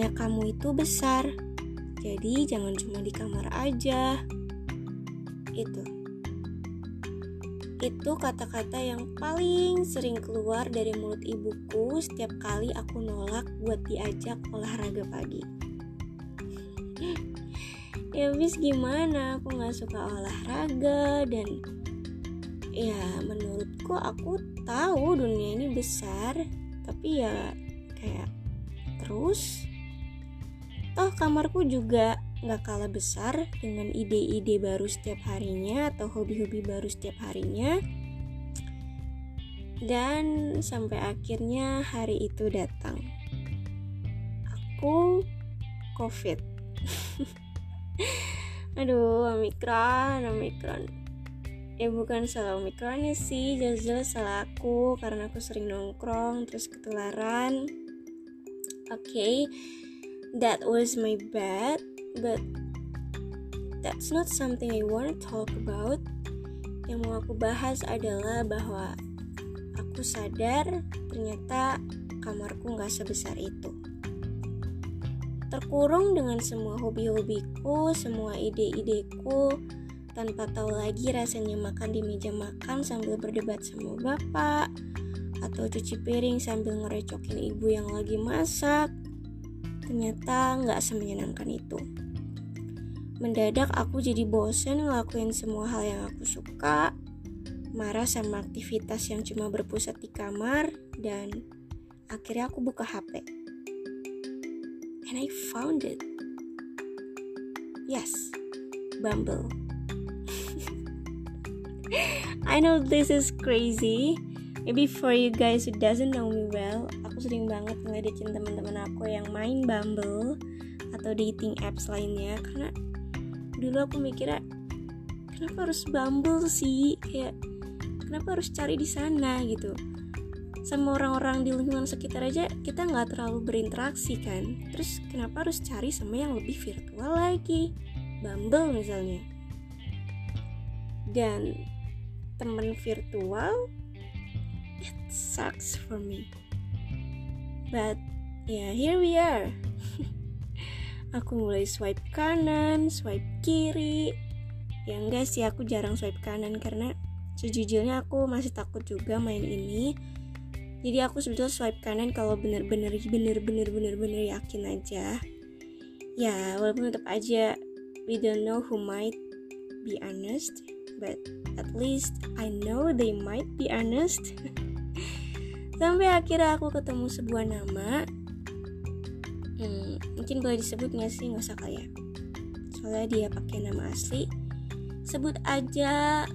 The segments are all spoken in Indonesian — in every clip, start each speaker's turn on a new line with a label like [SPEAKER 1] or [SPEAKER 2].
[SPEAKER 1] kamarnya kamu itu besar. Jadi jangan cuma di kamar aja. Itu. Itu kata-kata yang paling sering keluar dari mulut ibuku setiap kali aku nolak buat diajak olahraga pagi. ya bis gimana aku nggak suka olahraga dan ya menurutku aku tahu dunia ini besar tapi ya kayak terus toh kamarku juga nggak kalah besar dengan ide-ide baru setiap harinya atau hobi-hobi baru setiap harinya. Dan sampai akhirnya hari itu datang. Aku covid. Aduh omikron omikron. Ya bukan salah omikronnya sih jelas-jelas salah aku karena aku sering nongkrong terus ketularan. Oke okay, that was my bad but that's not something I want to talk about. Yang mau aku bahas adalah bahwa aku sadar ternyata kamarku nggak sebesar itu. Terkurung dengan semua hobi-hobiku, semua ide-ideku, tanpa tahu lagi rasanya makan di meja makan sambil berdebat sama bapak, atau cuci piring sambil ngerecokin ibu yang lagi masak, ternyata nggak semenyenangkan itu. Mendadak aku jadi bosen ngelakuin semua hal yang aku suka, marah sama aktivitas yang cuma berpusat di kamar, dan akhirnya aku buka HP. And I found it. Yes, Bumble. I know this is crazy. Maybe for you guys who doesn't know me well, sering banget ngeledekin teman-teman aku yang main Bumble atau dating apps lainnya. Karena dulu aku mikirnya kenapa harus Bumble sih? Kayak kenapa harus cari di sana gitu? Sama orang-orang di lingkungan sekitar aja kita nggak terlalu berinteraksi kan? Terus kenapa harus cari sama yang lebih virtual lagi? Bumble misalnya. Dan temen virtual it sucks for me But ya yeah, here we are. aku mulai swipe kanan, swipe kiri. Ya enggak sih aku jarang swipe kanan karena sejujurnya aku masih takut juga main ini. Jadi aku sebetulnya swipe kanan kalau bener-bener bener-bener bener-bener yakin aja. Ya walaupun tetap aja we don't know who might be honest, but at least I know they might be honest. sampai akhirnya aku ketemu sebuah nama. Hmm, mungkin boleh disebut nggak sih? Nggak usah kali ya. Soalnya dia pakai nama asli. Sebut aja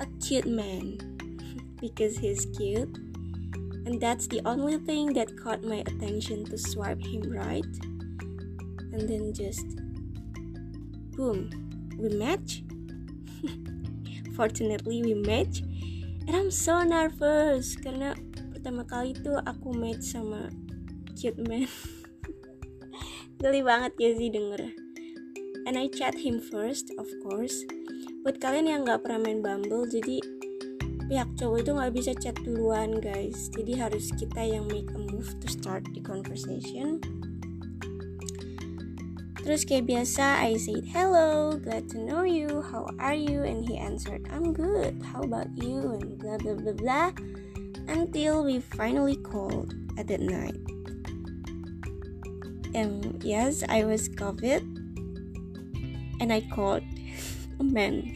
[SPEAKER 1] a cute man. Because he's cute. And that's the only thing that caught my attention to swipe him right. And then just boom we match. Fortunately we match and I'm so nervous. Karena pertama kali tuh aku match sama cute man. Geli banget ya sih denger? And I chat him first of course. Buat kalian yang nggak pernah main Bumble jadi pihak cowok itu nggak bisa chat duluan guys. Jadi harus kita yang make a move to start the conversation Terus kayak biasa, I said hello, glad to know you, how are you? And he answered, I'm good, how about you? And blah blah blah blah until we finally called at that night. And yes, I was COVID and I called a man.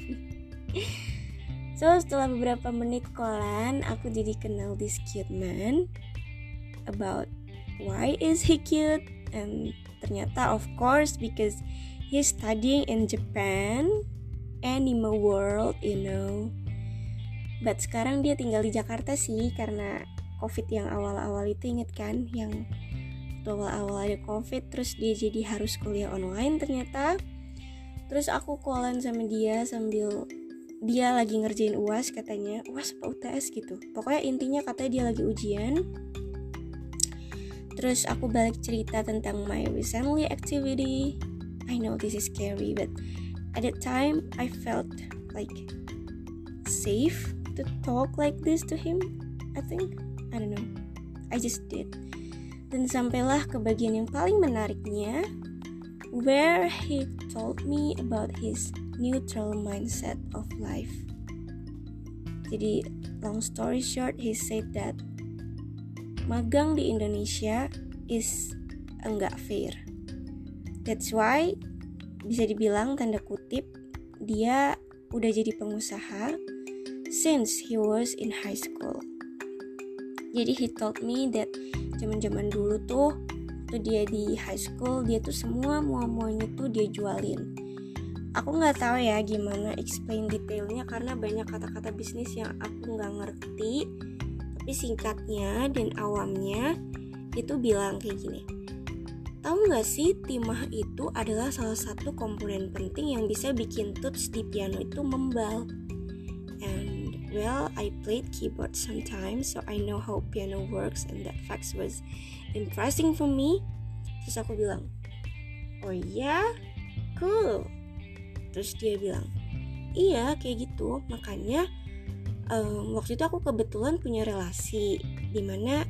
[SPEAKER 1] so setelah beberapa menit callan, aku jadi kenal this cute man about why is he cute and ternyata of course because he's studying in Japan animal world you know. But sekarang dia tinggal di Jakarta sih karena covid yang awal-awal itu inget kan? Yang awal-awal ada covid terus dia jadi harus kuliah online ternyata. Terus aku callan sama dia sambil dia lagi ngerjain uas katanya. Uas apa UTS gitu. Pokoknya intinya katanya dia lagi ujian terus aku balik cerita tentang my recently activity. I know this is scary but at that time I felt like safe to talk like this to him I think. I don't know. I just did. Dan sampailah ke bagian yang paling menariknya, where he told me about his neutral mindset of life. Jadi, long story short, he said that magang di Indonesia is enggak fair. That's why bisa dibilang tanda kutip dia udah jadi pengusaha since he was in high school. Jadi he told me that zaman-zaman dulu tuh waktu dia di high school dia tuh semua mua-muanya tuh dia jualin aku nggak tahu ya gimana explain detailnya karena banyak kata-kata bisnis yang aku nggak ngerti tapi singkatnya dan awamnya itu bilang kayak gini tahu nggak sih timah itu adalah salah satu komponen penting yang bisa bikin tuts di piano itu membal Well, I played keyboard sometimes, so I know how piano works, and that fact was impressing for me. Terus aku bilang, oh iya, cool. Terus dia bilang, iya kayak gitu. Makanya um, waktu itu aku kebetulan punya relasi di mana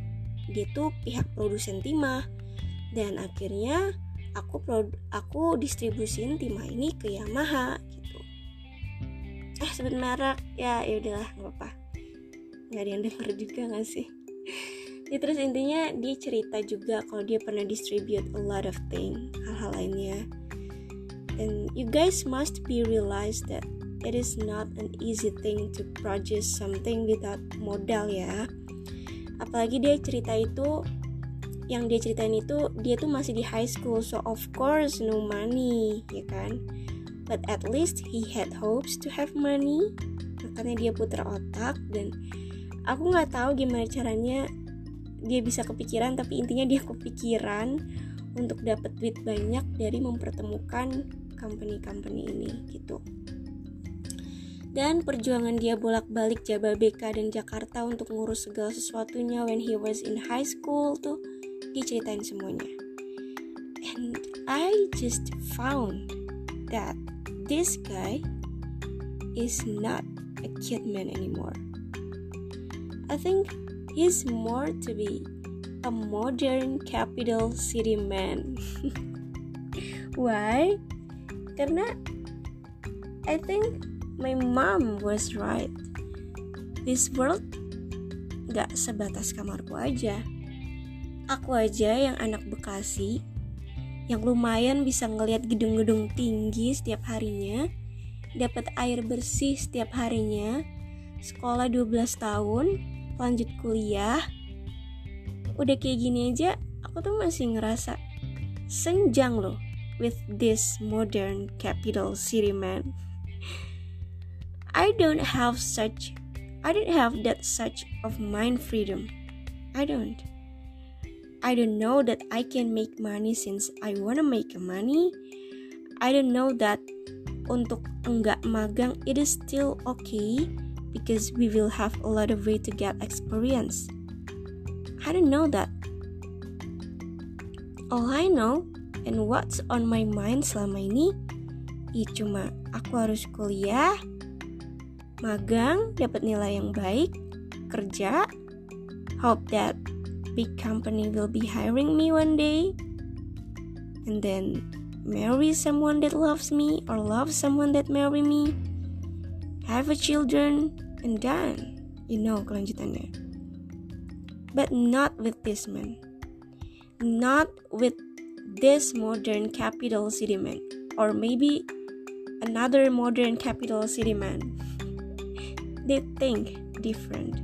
[SPEAKER 1] dia tuh pihak produsen timah. Dan akhirnya aku aku distribusin timah ini ke Yamaha eh sebut merek. Ya ya udahlah nggak apa nggak ada yang denger juga nggak sih? Ya terus intinya dia cerita juga kalau dia pernah distribute a lot of thing hal-hal lainnya. And you guys must be realize that it is not an easy thing to produce something without modal ya. Apalagi dia cerita itu yang dia ceritain itu dia tuh masih di high school so of course no money ya kan? But at least he had hopes to have money. Makanya dia putar otak dan aku nggak tahu gimana caranya dia bisa kepikiran tapi intinya dia kepikiran untuk dapat duit banyak dari mempertemukan company-company ini gitu dan perjuangan dia bolak-balik Jababeka dan Jakarta untuk ngurus segala sesuatunya when he was in high school tuh diceritain semuanya and I just found that this guy is not a kid man anymore. I think he's more to be a modern capital city man. Why? Karena I think my mom was right. This world gak sebatas kamarku aja. Aku aja yang anak Bekasi yang lumayan bisa ngelihat gedung-gedung tinggi setiap harinya, dapat air bersih setiap harinya, sekolah 12 tahun, lanjut kuliah. Udah kayak gini aja, aku tuh masih ngerasa senjang loh with this modern capital city man. I don't have such I don't have that such of mind freedom. I don't. I don't know that I can make money since I wanna make money. I don't know that untuk enggak magang it is still okay because we will have a lot of way to get experience. I don't know that. All I know and what's on my mind selama ini ya cuma aku harus kuliah, magang, dapat nilai yang baik, kerja, hope that big company will be hiring me one day and then marry someone that loves me or love someone that marry me have a children and done. You know kelanjutannya. But not with this man. Not with this modern capital city man. Or maybe another modern capital city man they think different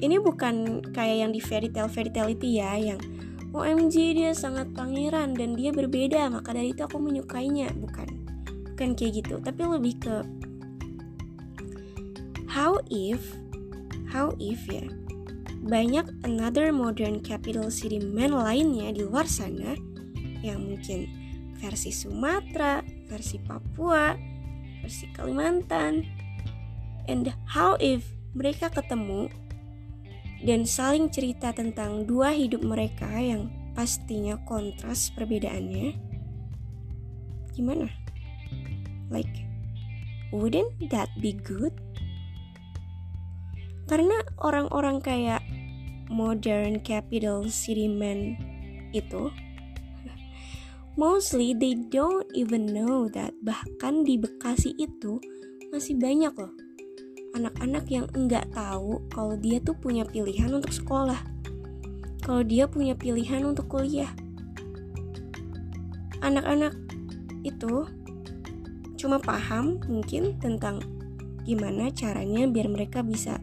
[SPEAKER 1] ini bukan kayak yang di fairy tale fairy tale itu ya yang OMG dia sangat pangeran dan dia berbeda maka dari itu aku menyukainya bukan bukan kayak gitu tapi lebih ke how if how if ya banyak another modern capital city man lainnya di luar sana yang mungkin versi Sumatera, versi Papua, versi Kalimantan. And how if mereka ketemu dan saling cerita tentang dua hidup mereka yang pastinya kontras perbedaannya. Gimana? Like, wouldn't that be good? Karena orang-orang kayak modern capital city men itu mostly they don't even know that bahkan di Bekasi itu masih banyak loh anak-anak yang enggak tahu kalau dia tuh punya pilihan untuk sekolah. Kalau dia punya pilihan untuk kuliah. Anak-anak itu cuma paham mungkin tentang gimana caranya biar mereka bisa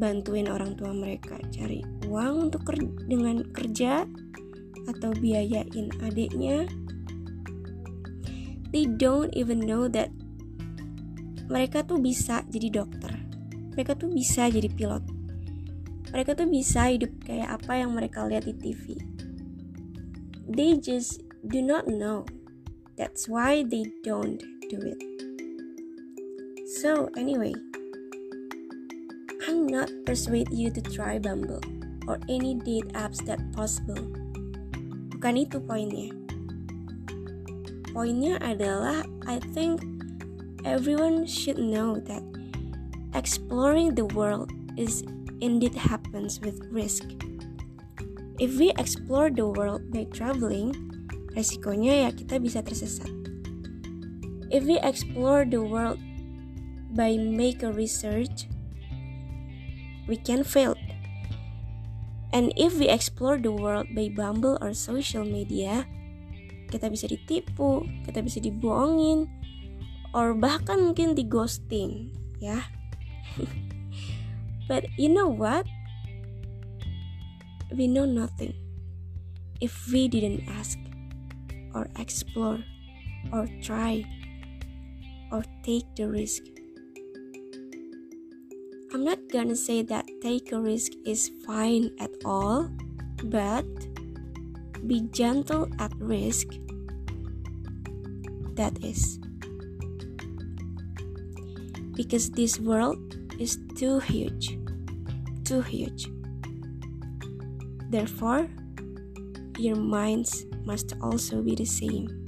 [SPEAKER 1] bantuin orang tua mereka. Cari uang untuk ker dengan kerja atau biayain adiknya. They don't even know that mereka tuh bisa jadi dokter. Mereka tuh bisa jadi pilot. Mereka tuh bisa hidup kayak apa yang mereka lihat di TV they just do not know. That's why they don't do it. So anyway. I'm not persuade you to try Bumble or any date apps that possible. Bukan itu poinnya. Poinnya adalah I think everyone should know that exploring the world is indeed happens with risk. If we explore the world by traveling, resikonya ya kita bisa tersesat. If we explore the world by make a research, we can fail. And if we explore the world by Bumble or social media, kita bisa ditipu, kita bisa dibohongin, or bahkan mungkin di ghosting, ya. But you know what? We know nothing if we didn't ask, or explore, or try, or take the risk. I'm not gonna say that take a risk is fine at all, but be gentle at risk. That is. Because this world is too huge, too huge. Therefore, your minds must also be the same.